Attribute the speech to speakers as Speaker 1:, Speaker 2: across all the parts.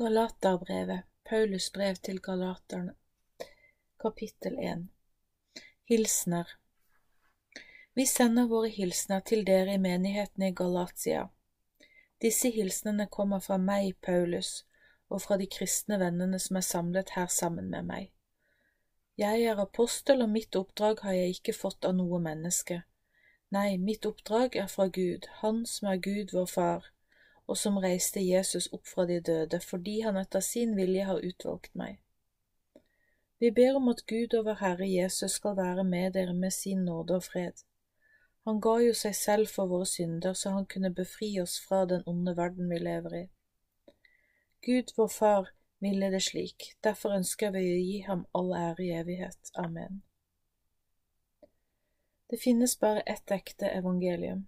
Speaker 1: Galaterbrevet, Paulus brev til galaterne, kapittel 1 Hilsener Vi sender våre hilsener til dere i menigheten i Galatia. Disse hilsenene kommer fra meg, Paulus, og fra de kristne vennene som er samlet her sammen med meg. Jeg er apostel, og mitt oppdrag har jeg ikke fått av noe menneske. Nei, mitt oppdrag er fra Gud, Han som er Gud vår Far og som reiste Jesus opp fra de døde, fordi han etter sin vilje har utvalgt meg. Vi ber om at Gud og vår Herre Jesus skal være med dere med sin nåde og fred. Han ga jo seg selv for våre synder, så han kunne befri oss fra den onde verden vi lever i. Gud, vår Far, ville det slik, derfor ønsker vi å gi ham all ære i evighet. Amen. Det finnes bare ett ekte evangelium.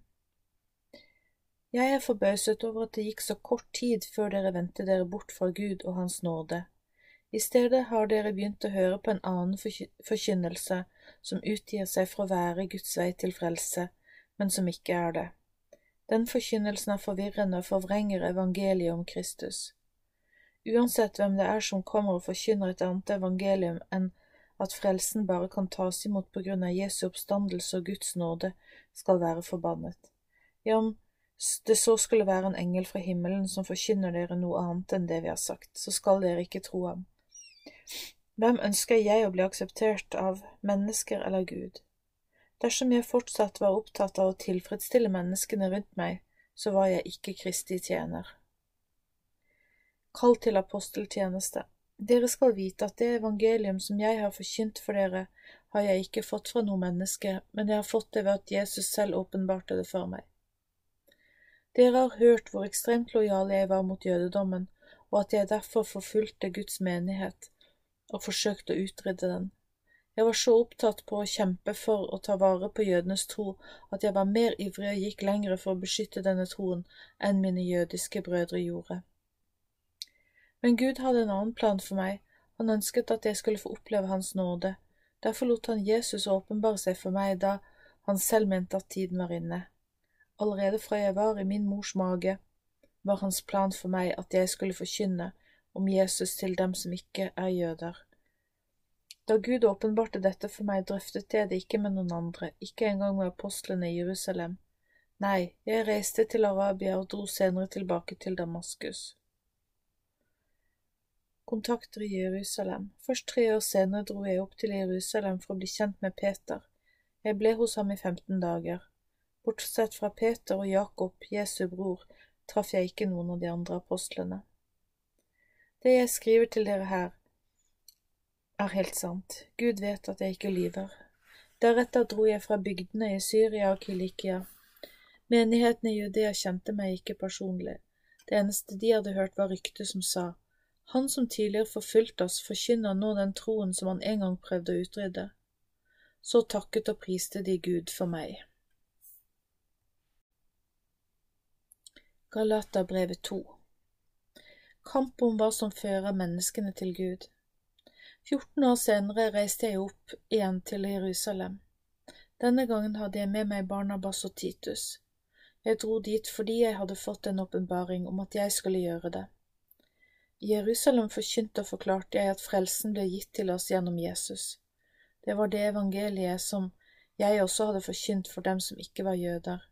Speaker 1: Jeg er forbauset over at det gikk så kort tid før dere vendte dere bort fra Gud og Hans nåde. I stedet har dere begynt å høre på en annen forkynnelse som utgir seg for å være Guds vei til frelse, men som ikke er det. Den forkynnelsen er forvirrende og forvrenger evangeliet om Kristus. Uansett hvem det er som kommer og forkynner et annet evangelium enn at frelsen bare kan tas imot på grunn av Jesu oppstandelse og Guds nåde, skal være forbannet. Ja, om det så skulle være en engel fra himmelen som forkynner dere noe annet enn det vi har sagt, så skal dere ikke tro ham. Hvem ønsker jeg å bli akseptert av, mennesker eller Gud? Dersom jeg fortsatt var opptatt av å tilfredsstille menneskene rundt meg, så var jeg ikke Kristi tjener. Kall til aposteltjeneste Dere skal vite at det evangelium som jeg har forkynt for dere, har jeg ikke fått fra noe menneske, men jeg har fått det ved at Jesus selv åpenbarte det for meg. Dere har hørt hvor ekstremt lojal jeg var mot jødedommen, og at jeg derfor forfulgte Guds menighet og forsøkte å utrydde den. Jeg var så opptatt på å kjempe for å ta vare på jødenes tro at jeg var mer ivrig og gikk lengre for å beskytte denne troen enn mine jødiske brødre gjorde. Men Gud hadde en annen plan for meg, han ønsket at jeg skulle få oppleve Hans nåde, derfor lot han Jesus åpenbare seg for meg da han selv mente at tiden var inne. Allerede fra jeg var i min mors mage, var hans plan for meg at jeg skulle forkynne om Jesus til dem som ikke er jøder. Da Gud åpenbarte dette for meg, drøftet jeg det ikke med noen andre, ikke engang med apostlene i Jerusalem. Nei, jeg reiste til Arabia og dro senere tilbake til Damaskus. Kontakter i Jerusalem Først tre år senere dro jeg opp til Jerusalem for å bli kjent med Peter. Jeg ble hos ham i 15 dager. Bortsett fra Peter og Jakob, Jesu bror, traff jeg ikke noen av de andre apostlene. Det jeg skriver til dere her, er helt sant. Gud vet at jeg ikke lyver. Deretter dro jeg fra bygdene i Syria og Kilikia. Menigheten i Judea kjente meg ikke personlig. Det eneste de hadde hørt, var ryktet som sa, Han som tidligere forfulgte oss, forkynner nå den troen som han en gang prøvde å utrydde. Så takket og priste de Gud for meg. Galaterbrevet 2 Kamp om hva som fører menneskene til Gud 14 år senere reiste jeg opp igjen til Jerusalem. Denne gangen hadde jeg med meg Barnabas og Titus. Jeg dro dit fordi jeg hadde fått en åpenbaring om at jeg skulle gjøre det. I Jerusalem forkynte og forklarte jeg at frelsen ble gitt til oss gjennom Jesus. Det var det evangeliet som jeg også hadde forkynt for dem som ikke var jøder.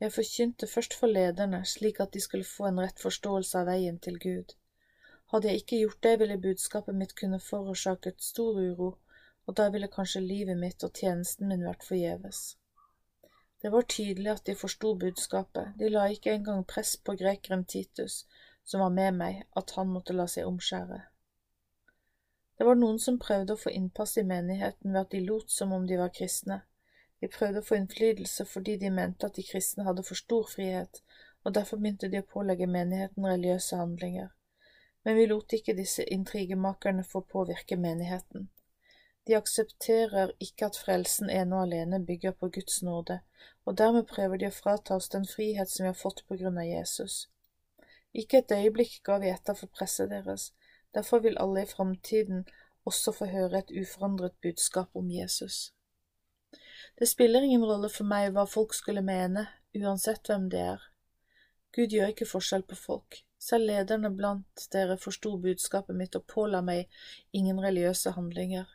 Speaker 1: Jeg forkynte først for lederne, slik at de skulle få en rett forståelse av veien til Gud. Hadde jeg ikke gjort det, ville budskapet mitt kunne forårsaket stor uro, og da ville kanskje livet mitt og tjenesten min vært forgjeves. Det var tydelig at de forsto budskapet, de la ikke engang press på grekeren Titus, som var med meg, at han måtte la seg omskjære. Det var noen som prøvde å få innpass i menigheten ved at de lot som om de var kristne, de prøvde å få innflytelse fordi de mente at de kristne hadde for stor frihet, og derfor begynte de å pålegge menigheten religiøse handlinger. Men vi lot ikke disse intrigemakerne få påvirke menigheten. De aksepterer ikke at frelsen ene og alene bygger på Guds nåde, og dermed prøver de å frata oss den frihet som vi har fått på grunn av Jesus. Ikke et øyeblikk ga vi etter for presset deres, derfor vil alle i framtiden også få høre et uforandret budskap om Jesus. Det spiller ingen rolle for meg hva folk skulle mene, uansett hvem det er. Gud gjør ikke forskjell på folk. Selv lederne blant dere forsto budskapet mitt og påla meg ingen religiøse handlinger.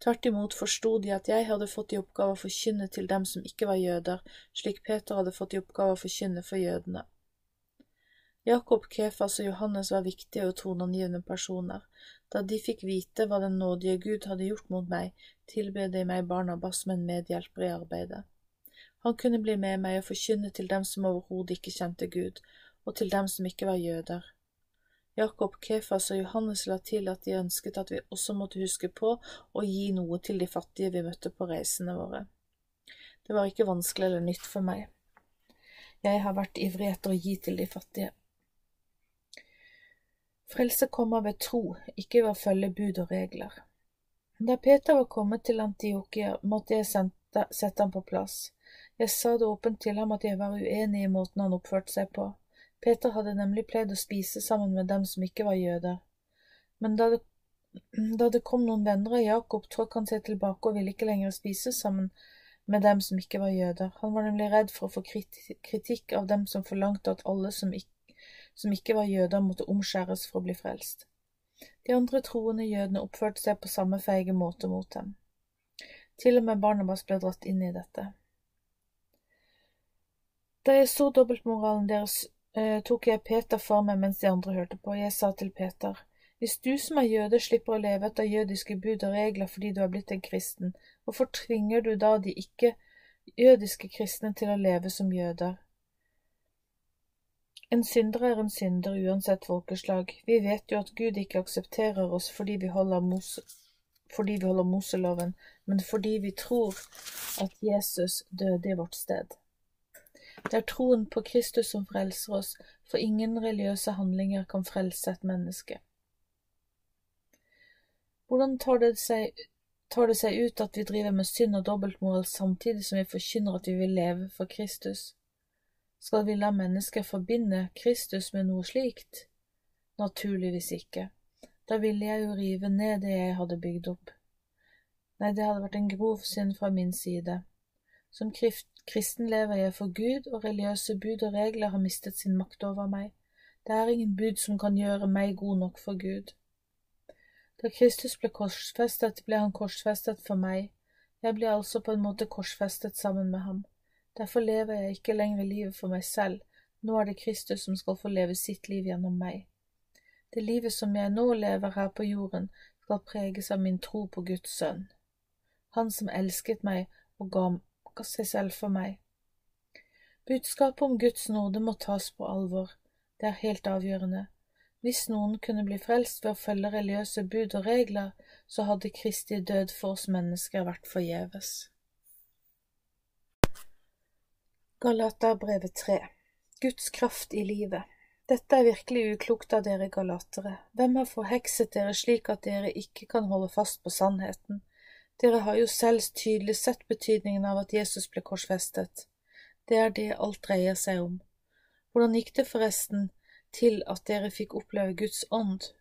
Speaker 1: Tvert imot forsto de at jeg hadde fått i oppgave å forkynne til dem som ikke var jøder, slik Peter hadde fått i oppgave å forkynne for jødene. Jakob, Kefas og Johannes var viktige og toneangivende personer. Da de fikk vite hva den nådige Gud hadde gjort mot meg, tilbød de meg Barnabas som en medhjelper i arbeidet. Han kunne bli med meg og forkynne til dem som overhodet ikke kjente Gud, og til dem som ikke var jøder. Jakob, Kefas og Johannes la til at de ønsket at vi også måtte huske på å gi noe til de fattige vi møtte på reisene våre. Det var ikke vanskelig eller nytt for meg. Jeg har vært ivrig etter å gi til de fattige. Frelse kommer ved tro, ikke ved å følge bud og regler. Da Peter var kommet til Antiokia, måtte jeg sette ham på plass. Jeg sa det åpent til ham at jeg var uenig i måten han oppførte seg på. Peter hadde nemlig pleid å spise sammen med dem som ikke var jøder. Men da det, da det kom noen venner av Jakob, trakk han seg tilbake og ville ikke lenger spise sammen med dem som ikke var jøder. Han var nemlig redd for å få kritikk av dem som forlangte at alle som ikke, som ikke var jøder, måtte omskjæres for å bli frelst. De andre troende jødene oppførte seg på samme feige måte mot dem. Til og med Barnabas ble dratt inn i dette. Da jeg så dobbeltmoralen deres, eh, tok jeg Peter for meg mens de andre hørte på. Jeg sa til Peter, hvis du som er jøde slipper å leve etter jødiske bud og regler fordi du er blitt en kristen, hvorfor tvinger du da de ikke-jødiske kristne til å leve som jøder? En synder er en synder uansett folkeslag. Vi vet jo at Gud ikke aksepterer oss fordi vi holder, Mose, fordi vi holder Moseloven, men fordi vi tror at Jesus døde i vårt sted. Det er troen på Kristus som frelser oss, for ingen religiøse handlinger kan frelse et menneske. Hvordan tar det, seg, tar det seg ut at vi driver med synd og dobbeltmoral samtidig som vi forkynner at vi vil leve for Kristus? Skal vi la mennesker forbinde Kristus med noe slikt? Naturligvis ikke. Da ville jeg jo rive ned det jeg hadde bygd opp. Nei, det hadde vært en grov synd fra min side. Som kristen lever jeg for Gud, og religiøse bud og regler har mistet sin makt over meg. Det er ingen bud som kan gjøre meg god nok for Gud. Da Kristus ble korsfestet, ble han korsfestet for meg. Jeg ble altså på en måte korsfestet sammen med ham. Derfor lever jeg ikke lenger livet for meg selv, nå er det Kristus som skal få leve sitt liv gjennom meg. Det livet som jeg nå lever her på jorden, skal preges av min tro på Guds sønn. Han som elsket meg og ga seg selv for meg. Budskapet om Guds nåde må tas på alvor, det er helt avgjørende. Hvis noen kunne bli frelst ved å følge religiøse bud og regler, så hadde Kristi død for oss mennesker vært forgjeves. Galaterbrevet 3 Guds kraft i livet Dette er virkelig uklokt av dere galatere. Hvem har forhekset dere slik at dere ikke kan holde fast på sannheten? Dere har jo selv tydelig sett betydningen av at Jesus ble korsfestet. Det er det alt dreier seg om. Hvordan gikk det forresten til at dere fikk oppleve Guds ånd?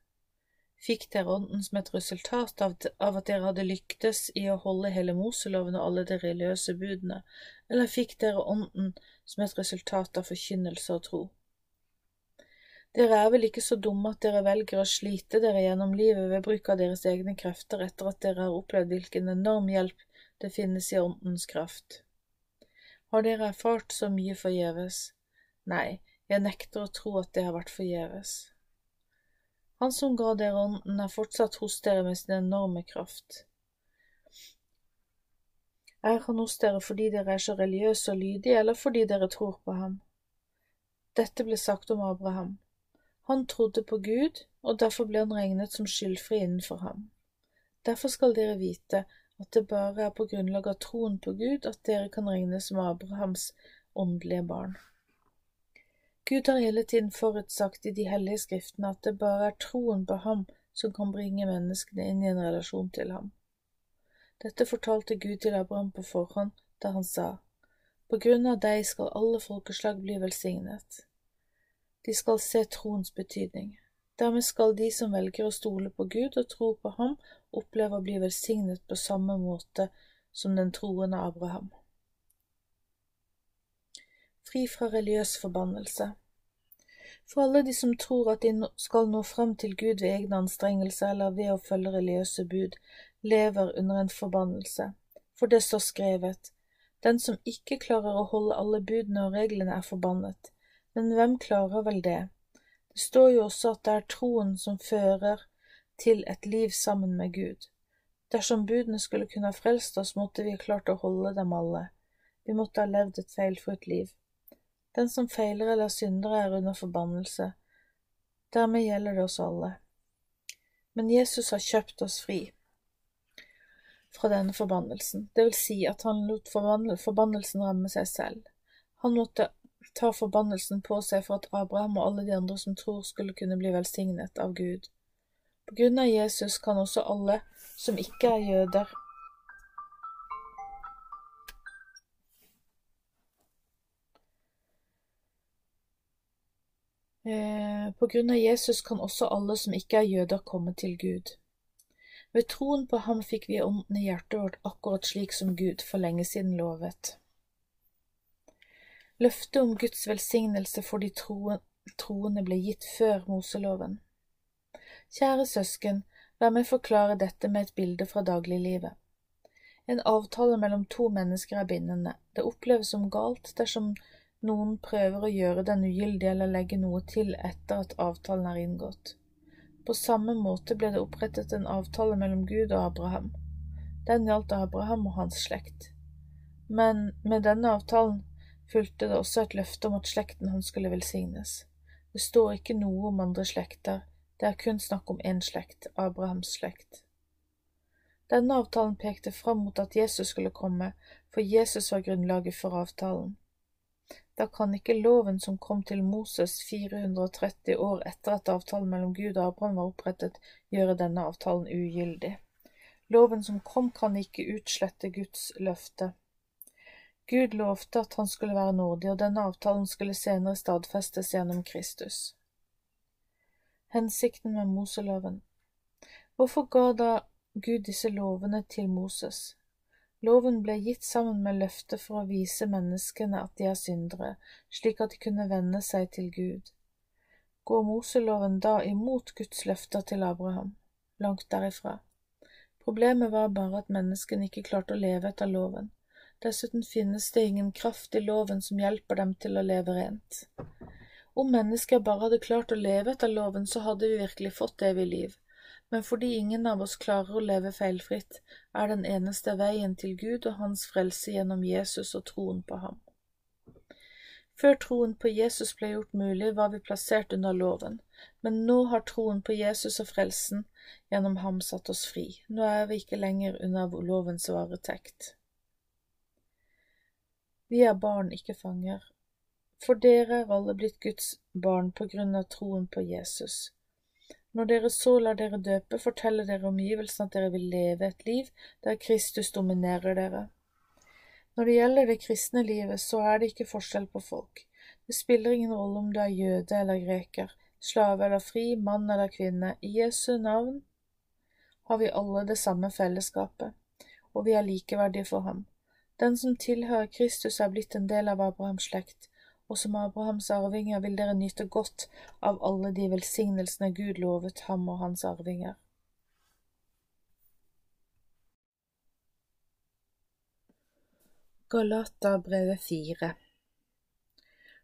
Speaker 1: Fikk dere ånden som et resultat av, at dere hadde lyktes i å holde hele Moseloven og alle de religiøse budene, eller fikk dere ånden som et resultat av forkynnelse og tro? Dere er vel ikke så dumme at dere velger å slite dere gjennom livet ved bruk av deres egne krefter etter at dere har opplevd hvilken enorm hjelp det finnes i Åndens kraft. Har dere erfart så mye forgjeves? Nei, jeg nekter å tro at det har vært forgjeves. Han som ga dere Ånden, er fortsatt hos dere med sin enorme kraft. Er han hos dere fordi dere er så religiøse og lydige, eller fordi dere tror på ham? Dette ble sagt om Abraham. Han trodde på Gud, og derfor ble han regnet som skyldfri innenfor ham. Derfor skal dere vite at det bare er på grunnlag av troen på Gud at dere kan regnes som Abrahams åndelige barn. Gud har hele tiden forutsagt i de hellige skriftene at det bare er troen på ham som kan bringe menneskene inn i en relasjon til ham. Dette fortalte Gud til Abraham på forhånd da han sa, På grunn av deg skal alle folkeslag bli velsignet. De skal se troens betydning. Dermed skal de som velger å stole på Gud og tro på ham, oppleve å bli velsignet på samme måte som den troende Abraham. Fri fra religiøs forbannelse For alle de som tror at de skal nå frem til Gud ved egne anstrengelser eller ved å følge religiøse bud, lever under en forbannelse. For det står skrevet, den som ikke klarer å holde alle budene og reglene er forbannet. Men hvem klarer vel det? Det står jo også at det er troen som fører til et liv sammen med Gud. Dersom budene skulle kunne ha frelst oss, måtte vi ha klart å holde dem alle. Vi måtte ha levd et feilfritt liv. Den som feiler eller synder, er under forbannelse. Dermed gjelder det oss alle. Men Jesus har kjøpt oss fri fra denne forbannelsen, det vil si at han lot forbannelsen ramme seg selv. Han måtte ta forbannelsen på seg for at Abraham og alle de andre som tror, skulle kunne bli velsignet av Gud. På grunn av Jesus kan også alle som ikke er jøder, På grunn av Jesus kan også alle som ikke er jøder, komme til Gud. Ved troen på ham fikk vi ånden i hjertet vårt akkurat slik som Gud for lenge siden lovet. Løftet om Guds velsignelse for de troende ble gitt før Moseloven. Kjære søsken, la meg forklare dette med et bilde fra dagliglivet. En avtale mellom to mennesker er bindende. Det oppleves som galt dersom noen prøver å gjøre den ugyldig eller legge noe til etter at avtalen er inngått. På samme måte ble det opprettet en avtale mellom Gud og Abraham. Den gjaldt Abraham og hans slekt. Men med denne avtalen fulgte det også et løfte om at slekten hans skulle velsignes. Det står ikke noe om andre slekter, det er kun snakk om én slekt, Abrahams slekt. Denne avtalen pekte fram mot at Jesus skulle komme, for Jesus var grunnlaget for avtalen. Da kan ikke loven som kom til Moses 430 år etter at avtalen mellom Gud og Abraham var opprettet, gjøre denne avtalen ugyldig. Loven som kom, kan ikke utslette Guds løfte. Gud lovte at han skulle være nådig, og denne avtalen skulle senere stadfestes gjennom Kristus. Hensikten med Moseloven Hvorfor ga da Gud disse lovene til Moses? Loven ble gitt sammen med løftet for å vise menneskene at de er syndere, slik at de kunne vende seg til Gud. Går Moseloven da imot Guds løfter til Abraham? Langt derifra. Problemet var bare at menneskene ikke klarte å leve etter loven. Dessuten finnes det ingen kraft i loven som hjelper dem til å leve rent. Om mennesker bare hadde klart å leve etter loven, så hadde vi virkelig fått evig liv men fordi ingen av oss klarer å leve feilfritt, er den eneste veien til Gud og Hans frelse gjennom Jesus og troen på ham. Før troen på Jesus ble gjort mulig, var vi plassert under loven, men nå har troen på Jesus og frelsen gjennom ham satt oss fri. Nå er vi ikke lenger under lovens varetekt. Vi er barn, ikke fanger. For dere er alle blitt Guds barn på grunn av troen på Jesus. Når dere så lar dere døpe, forteller dere omgivelsene at dere vil leve et liv der Kristus dominerer dere. Når det gjelder det kristne livet, så er det ikke forskjell på folk. Det spiller ingen rolle om du er jøde eller greker, slave eller fri, mann eller kvinne. I Jesu navn har vi alle det samme fellesskapet, og vi er likeverdige for ham. Den som tilhører Kristus, er blitt en del av Abrahams slekt, og som Abrahams arvinger vil dere nyte godt av alle de velsignelsene Gud lovet ham og hans arvinger. Galaterbrevet 4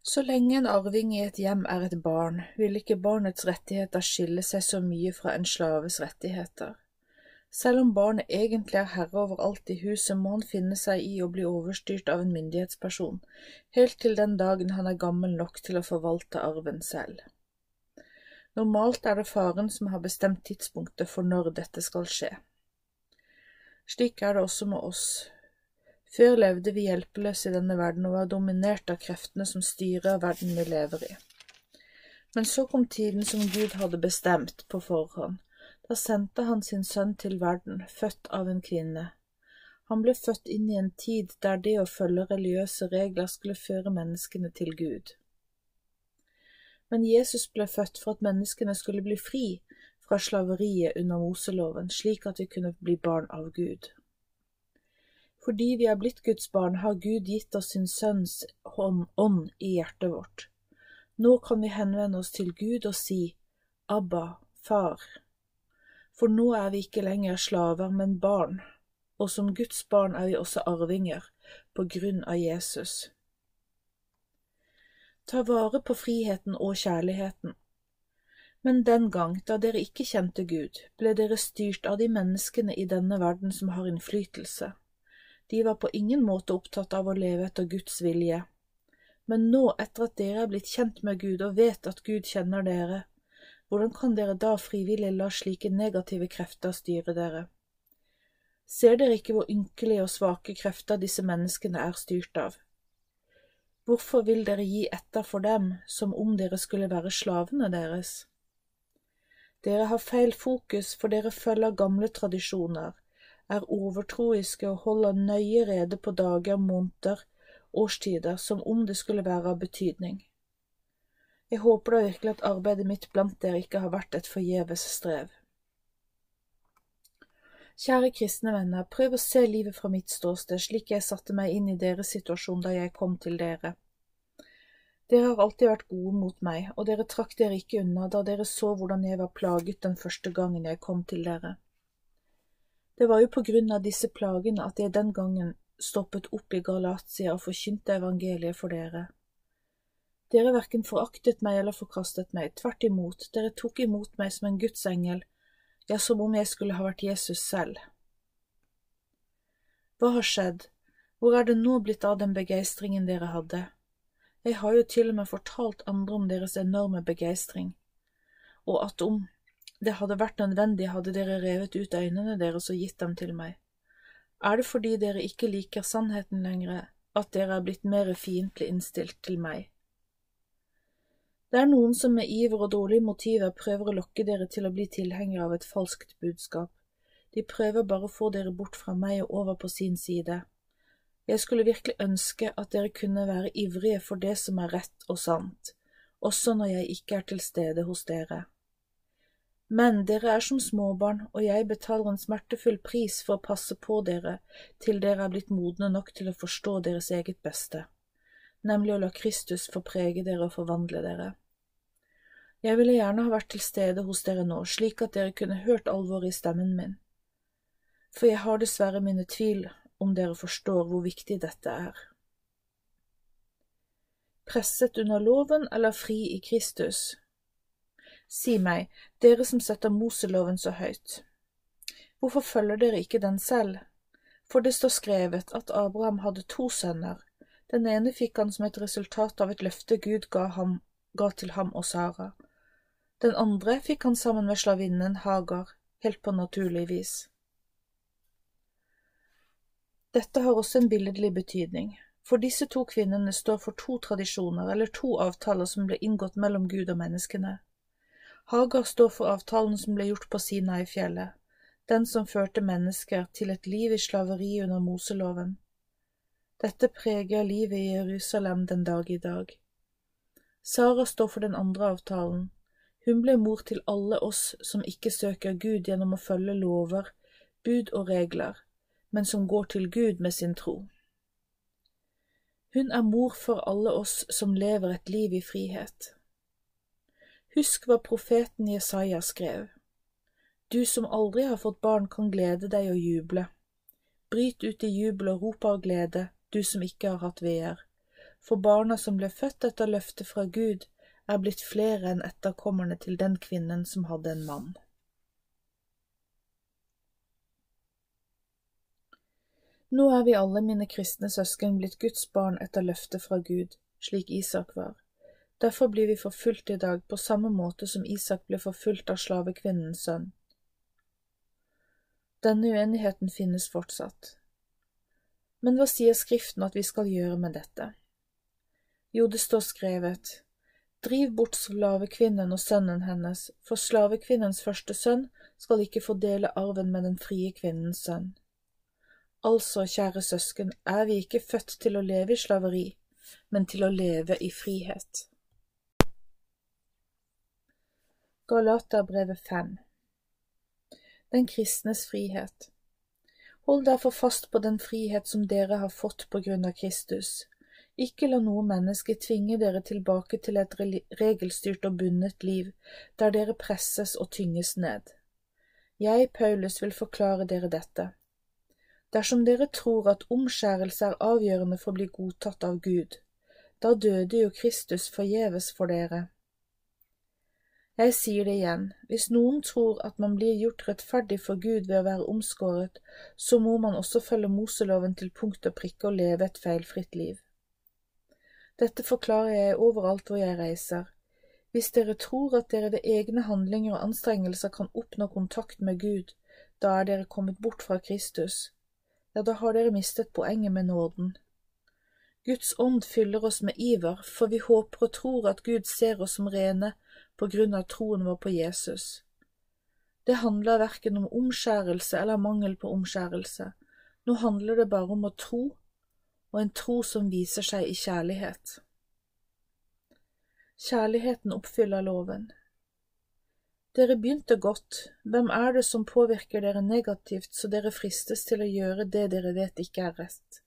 Speaker 1: Så lenge en arving i et hjem er et barn, vil ikke barnets rettigheter skille seg så mye fra en slaves rettigheter. Selv om barnet egentlig er herre over alt i huset, må han finne seg i å bli overstyrt av en myndighetsperson, helt til den dagen han er gammel nok til å forvalte arven selv. Normalt er det faren som har bestemt tidspunktet for når dette skal skje. Slik er det også med oss. Før levde vi hjelpeløse i denne verden og var dominert av kreftene som styrer verden vi lever i. Men så kom tiden som Gud hadde bestemt på forhånd, da sendte han sin sønn til verden, født av en kvinne. Han ble født inn i en tid der det å følge religiøse regler skulle føre menneskene til Gud. Men Jesus ble født for at menneskene skulle bli fri fra slaveriet under Moseloven, slik at vi kunne bli barn av Gud. Fordi vi er blitt Guds barn, har Gud gitt oss sin Sønns ånd i hjertet vårt. Nå kan vi henvende oss til Gud og si, Abba, Far. For nå er vi ikke lenger slaver, men barn, og som Guds barn er vi også arvinger, på grunn av Jesus. Ta vare på friheten og kjærligheten. Men den gang, da dere ikke kjente Gud, ble dere styrt av de menneskene i denne verden som har innflytelse. De var på ingen måte opptatt av å leve etter Guds vilje. Men nå, etter at dere er blitt kjent med Gud og vet at Gud kjenner dere, hvordan kan dere da frivillig la slike negative krefter styre dere? Ser dere ikke hvor ynkelige og svake krefter disse menneskene er styrt av? Hvorfor vil dere gi etter for dem som om dere skulle være slavene deres? Dere har feil fokus, for dere følger gamle tradisjoner, er overtroiske og holder nøye rede på dager, måneder, årstider, som om det skulle være av betydning. Jeg håper da virkelig at arbeidet mitt blant dere ikke har vært et forgjeves strev. Kjære kristne venner, prøv å se livet fra mitt ståsted slik jeg satte meg inn i deres situasjon da jeg kom til dere. Dere har alltid vært gode mot meg, og dere trakk dere ikke unna da dere så hvordan jeg var plaget den første gangen jeg kom til dere. Det var jo på grunn av disse plagene at jeg den gangen stoppet opp i Galatia og forkynte evangeliet for dere. Dere verken foraktet meg eller forkastet meg, tvert imot, dere tok imot meg som en Guds engel, ja, som om jeg skulle ha vært Jesus selv. Hva har skjedd, hvor er det nå blitt av den begeistringen dere hadde? Jeg har jo til og med fortalt andre om deres enorme begeistring, og at om det hadde vært nødvendig, hadde dere revet ut øynene deres og gitt dem til meg. Er det fordi dere ikke liker sannheten lenger, at dere er blitt mer fiendtlig innstilt til meg? Det er noen som med iver og dårlige motiver prøver å lokke dere til å bli tilhengere av et falskt budskap. De prøver bare å få dere bort fra meg og over på sin side. Jeg skulle virkelig ønske at dere kunne være ivrige for det som er rett og sant, også når jeg ikke er til stede hos dere. Men dere er som småbarn, og jeg betaler en smertefull pris for å passe på dere til dere er blitt modne nok til å forstå deres eget beste nemlig å la Kristus få prege dere og forvandle dere. Jeg ville gjerne ha vært til stede hos dere nå, slik at dere kunne hørt alvoret i stemmen min, for jeg har dessverre mine tvil om dere forstår hvor viktig dette er. Presset under loven eller fri i Kristus? Si meg, dere som setter Moseloven så høyt, hvorfor følger dere ikke den selv? For det står skrevet at Abraham hadde to sønner, den ene fikk han som et resultat av et løfte Gud ga, ham, ga til ham og Sara. Den andre fikk han sammen med slavinnen Hagar, helt på naturlig vis. Dette har også en billedlig betydning, for disse to kvinnene står for to tradisjoner eller to avtaler som ble inngått mellom Gud og menneskene. Hagar står for avtalen som ble gjort på Sina i fjellet, den som førte mennesker til et liv i slaveri under Moseloven. Dette preger livet i Jerusalem den dag i dag. Sara står for den andre avtalen. Hun ble mor til alle oss som ikke søker Gud gjennom å følge lover, bud og regler, men som går til Gud med sin tro. Hun er mor for alle oss som lever et liv i frihet. Husk hva profeten Jesaja skrev. Du som aldri har fått barn, kan glede deg og juble. Bryt ut i jubel og rop av glede, du som ikke har hatt veer. For barna som ble født etter løftet fra Gud, er blitt flere enn etterkommerne til den kvinnen som hadde en mann. Nå er vi alle mine kristne søsken blitt Guds barn etter løftet fra Gud, slik Isak var. Derfor blir vi forfulgt i dag på samme måte som Isak ble forfulgt av slavekvinnens sønn. Denne uenigheten finnes fortsatt. Men hva sier Skriften at vi skal gjøre med dette? Jo, det står skrevet, Driv bort slavekvinnen og sønnen hennes, for slavekvinnens første sønn skal ikke fordele arven med den frie kvinnens sønn. Altså, kjære søsken, er vi ikke født til å leve i slaveri, men til å leve i frihet. Galaterbrevet 5 Den kristnes frihet Hold derfor fast på den frihet som dere har fått på grunn av Kristus. Ikke la noe menneske tvinge dere tilbake til et regelstyrt og bundet liv, der dere presses og tynges ned. Jeg, Paulus, vil forklare dere dette. Dersom dere tror at omskjærelse er avgjørende for å bli godtatt av Gud, da døde jo Kristus forgjeves for dere. Jeg sier det igjen, hvis noen tror at man blir gjort rettferdig for Gud ved å være omskåret, så må man også følge Moseloven til punkt og prikke og leve et feilfritt liv. Dette forklarer jeg overalt hvor jeg reiser. Hvis dere tror at dere ved egne handlinger og anstrengelser kan oppnå kontakt med Gud, da er dere kommet bort fra Kristus. Ja, da har dere mistet poenget med nåden. Guds ånd fyller oss med iver, for vi håper og tror at Gud ser oss som rene på grunn av troen vår på Jesus. Det handler verken om omskjærelse eller mangel på omskjærelse, nå handler det bare om å tro, og en tro som viser seg i kjærlighet. Kjærligheten oppfyller loven. Dere begynte godt, hvem er det som påvirker dere negativt så dere fristes til å gjøre det dere vet ikke er rett?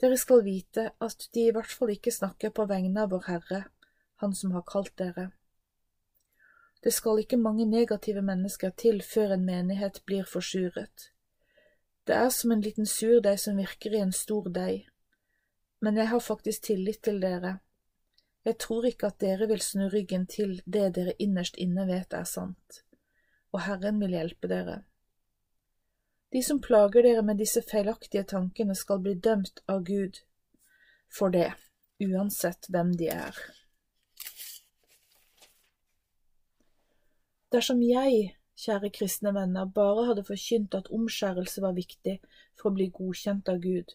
Speaker 1: Dere skal vite at de i hvert fall ikke snakker på vegne av Vår Herre, Han som har kalt dere. Det skal ikke mange negative mennesker til før en menighet blir forsuret. Det er som en liten surdeig som virker i en stor deig. Men jeg har faktisk tillit til dere. Jeg tror ikke at dere vil snu ryggen til det dere innerst inne vet er sant, og Herren vil hjelpe dere. De som plager dere med disse feilaktige tankene, skal bli dømt av Gud for det, uansett hvem de er. Dersom jeg, kjære kristne venner, bare hadde forkynt at omskjærelse var viktig for å bli godkjent av Gud,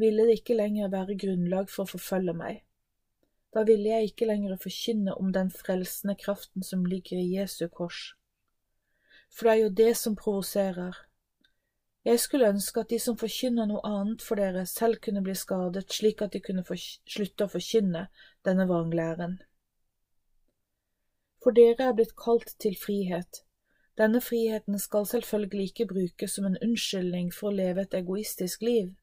Speaker 1: ville det ikke lenger være grunnlag for å forfølge meg. Da ville jeg ikke lenger forkynne om den frelsende kraften som ligger i Jesu kors. For det er jo det som provoserer. Jeg skulle ønske at de som forkynner noe annet for dere, selv kunne bli skadet, slik at de kunne slutte å forkynne denne vranglæren for dere er blitt kalt til frihet. Denne friheten skal selvfølgelig ikke brukes som en unnskyldning for å leve et egoistisk liv.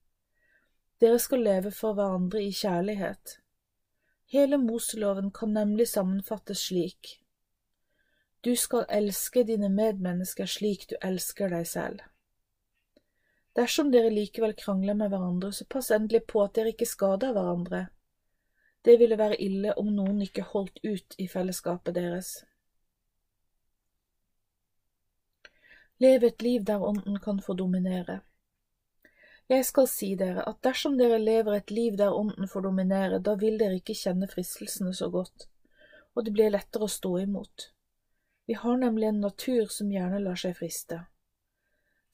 Speaker 1: Dere skal leve for hverandre i kjærlighet. Hele Moseloven kan nemlig sammenfattes slik. Du skal elske dine medmennesker slik du elsker deg selv. Dersom dere likevel krangler med hverandre, så pass endelig på at dere ikke skader hverandre. Det ville være ille om noen ikke holdt ut i fellesskapet deres. Lev et liv der ånden kan få dominere. Jeg skal si dere at dersom dere lever et liv der ånden får dominere, da vil dere ikke kjenne fristelsene så godt, og det blir lettere å stå imot. Vi har nemlig en natur som gjerne lar seg friste.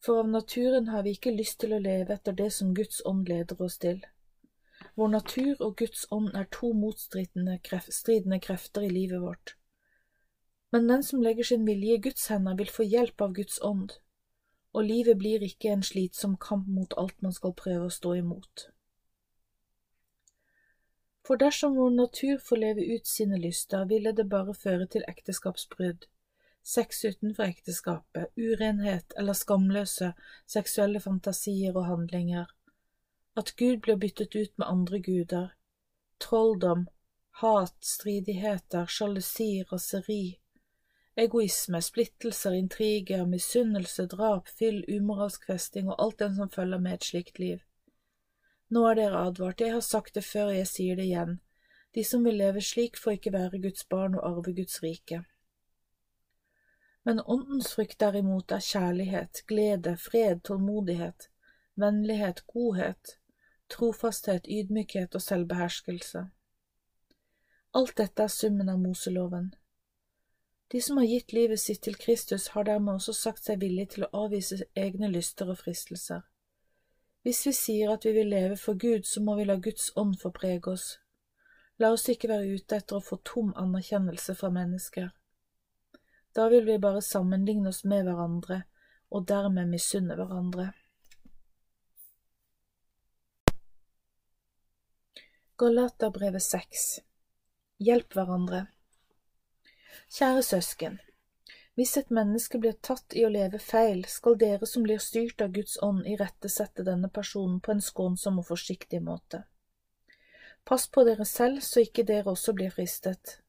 Speaker 1: For av naturen har vi ikke lyst til å leve etter det som Guds ånd leder oss til. Vår natur og Guds ånd er to motstridende krefter i livet vårt. Men den som legger sin vilje i Guds hender, vil få hjelp av Guds ånd, og livet blir ikke en slitsom kamp mot alt man skal prøve å stå imot. For dersom vår natur får leve ut sine lyster, ville det bare føre til ekteskapsbrudd, sex utenfor ekteskapet, urenhet eller skamløse seksuelle fantasier og handlinger, at Gud blir byttet ut med andre guder, trolldom, hat, stridigheter, sjalusi, raseri, egoisme, splittelser, intriger, misunnelse, drap, fyll, umoralsk festing og alt den som følger med et slikt liv. Nå er dere advart, jeg har sagt det før, og jeg sier det igjen, de som vil leve slik, får ikke være Guds barn og arve Guds rike. Men åndens frykt derimot er kjærlighet, glede, fred, tålmodighet, vennlighet, godhet, trofasthet, ydmykhet og selvbeherskelse. Alt dette er summen av Moseloven. De som har gitt livet sitt til Kristus, har dermed også sagt seg villige til å avvise egne lyster og fristelser. Hvis vi sier at vi vil leve for Gud, så må vi la Guds ånd få prege oss. La oss ikke være ute etter å få tom anerkjennelse fra mennesker. Da vil vi bare sammenligne oss med hverandre, og dermed misunne hverandre. Galaterbrevet 6 Hjelp hverandre Kjære søsken, hvis et menneske blir tatt i å leve feil, skal dere som blir styrt av Guds ånd, irettesette denne personen på en skånsom og forsiktig måte. Pass på dere selv så ikke dere også blir fristet.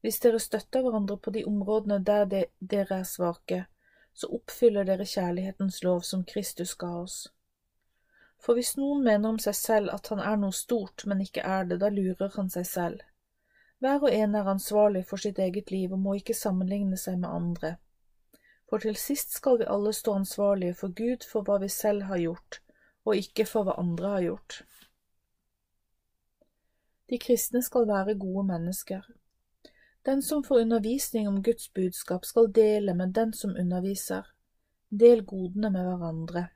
Speaker 1: Hvis dere støtter hverandre på de områdene der de, dere er svake, så oppfyller dere kjærlighetens lov som Kristus ga oss. For hvis noen mener om seg selv at han er noe stort, men ikke er det, da lurer han seg selv. Hver og en er ansvarlig for sitt eget liv og må ikke sammenligne seg med andre. For til sist skal vi alle stå ansvarlige for Gud for hva vi selv har gjort, og ikke for hva andre har gjort. De kristne skal være gode mennesker. Den som får undervisning om Guds budskap, skal dele med den som underviser. Del godene med hverandre.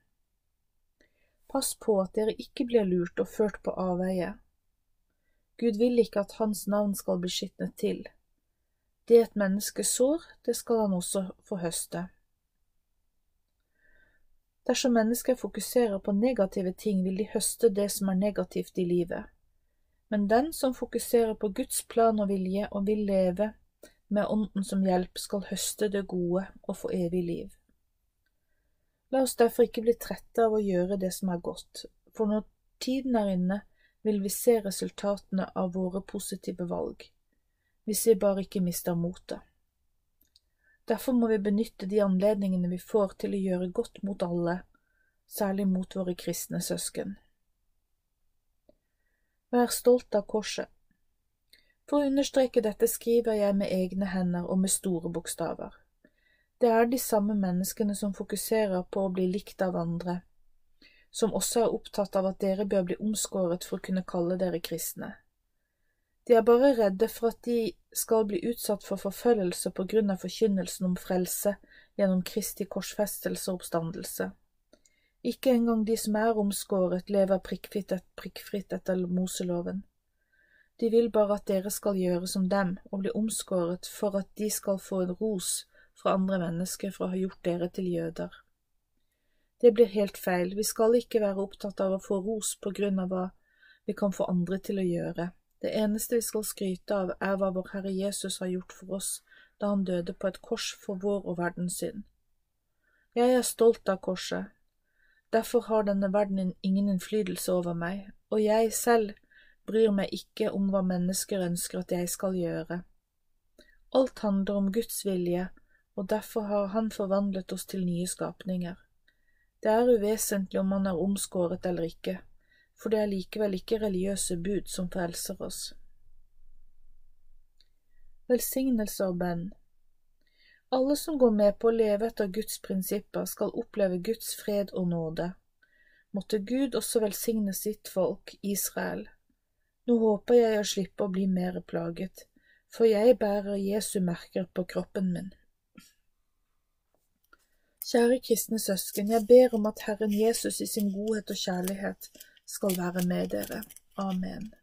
Speaker 1: Pass på at dere ikke blir lurt og ført på avveie. Gud vil ikke at hans navn skal bli skitnet til. Det et menneske sår, det skal han også få høste. Dersom mennesker fokuserer på negative ting, vil de høste det som er negativt i livet men den som fokuserer på Guds plan og vilje og vil leve med Ånden som hjelp, skal høste det gode og få evig liv. La oss derfor ikke bli trette av å gjøre det som er godt, for når tiden er inne, vil vi se resultatene av våre positive valg, hvis vi bare ikke mister motet. Derfor må vi benytte de anledningene vi får til å gjøre godt mot alle, særlig mot våre kristne søsken. Vær stolt av korset. For å understreke dette skriver jeg med egne hender og med store bokstaver. Det er de samme menneskene som fokuserer på å bli likt av andre, som også er opptatt av at dere bør bli omskåret for å kunne kalle dere kristne. De er bare redde for at de skal bli utsatt for forfølgelse på grunn av forkynnelsen om frelse gjennom Kristi korsfestelse og oppstandelse. Ikke engang de som er omskåret, lever prikkfritt, prikkfritt etter Moseloven. De vil bare at dere skal gjøre som dem og bli omskåret for at de skal få en ros fra andre mennesker for å ha gjort dere til jøder. Det blir helt feil, vi skal ikke være opptatt av å få ros på grunn av hva vi kan få andre til å gjøre. Det eneste vi skal skryte av, er hva vår Herre Jesus har gjort for oss da han døde på et kors for vår og verdens synd. Jeg er stolt av korset, Derfor har denne verden ingen innflytelse over meg, og jeg selv bryr meg ikke om hva mennesker ønsker at jeg skal gjøre. Alt handler om Guds vilje, og derfor har Han forvandlet oss til nye skapninger. Det er uvesentlig om man er omskåret eller ikke, for det er likevel ikke religiøse bud som frelser oss. Velsignelse og bønn alle som går med på å leve etter Guds prinsipper, skal oppleve Guds fred og nåde. Måtte Gud også velsigne sitt folk, Israel. Nå håper jeg å slippe å bli mer plaget, for jeg bærer Jesu merker på kroppen min. Kjære kristne søsken, jeg ber om at Herren Jesus i sin godhet og kjærlighet skal være med dere. Amen.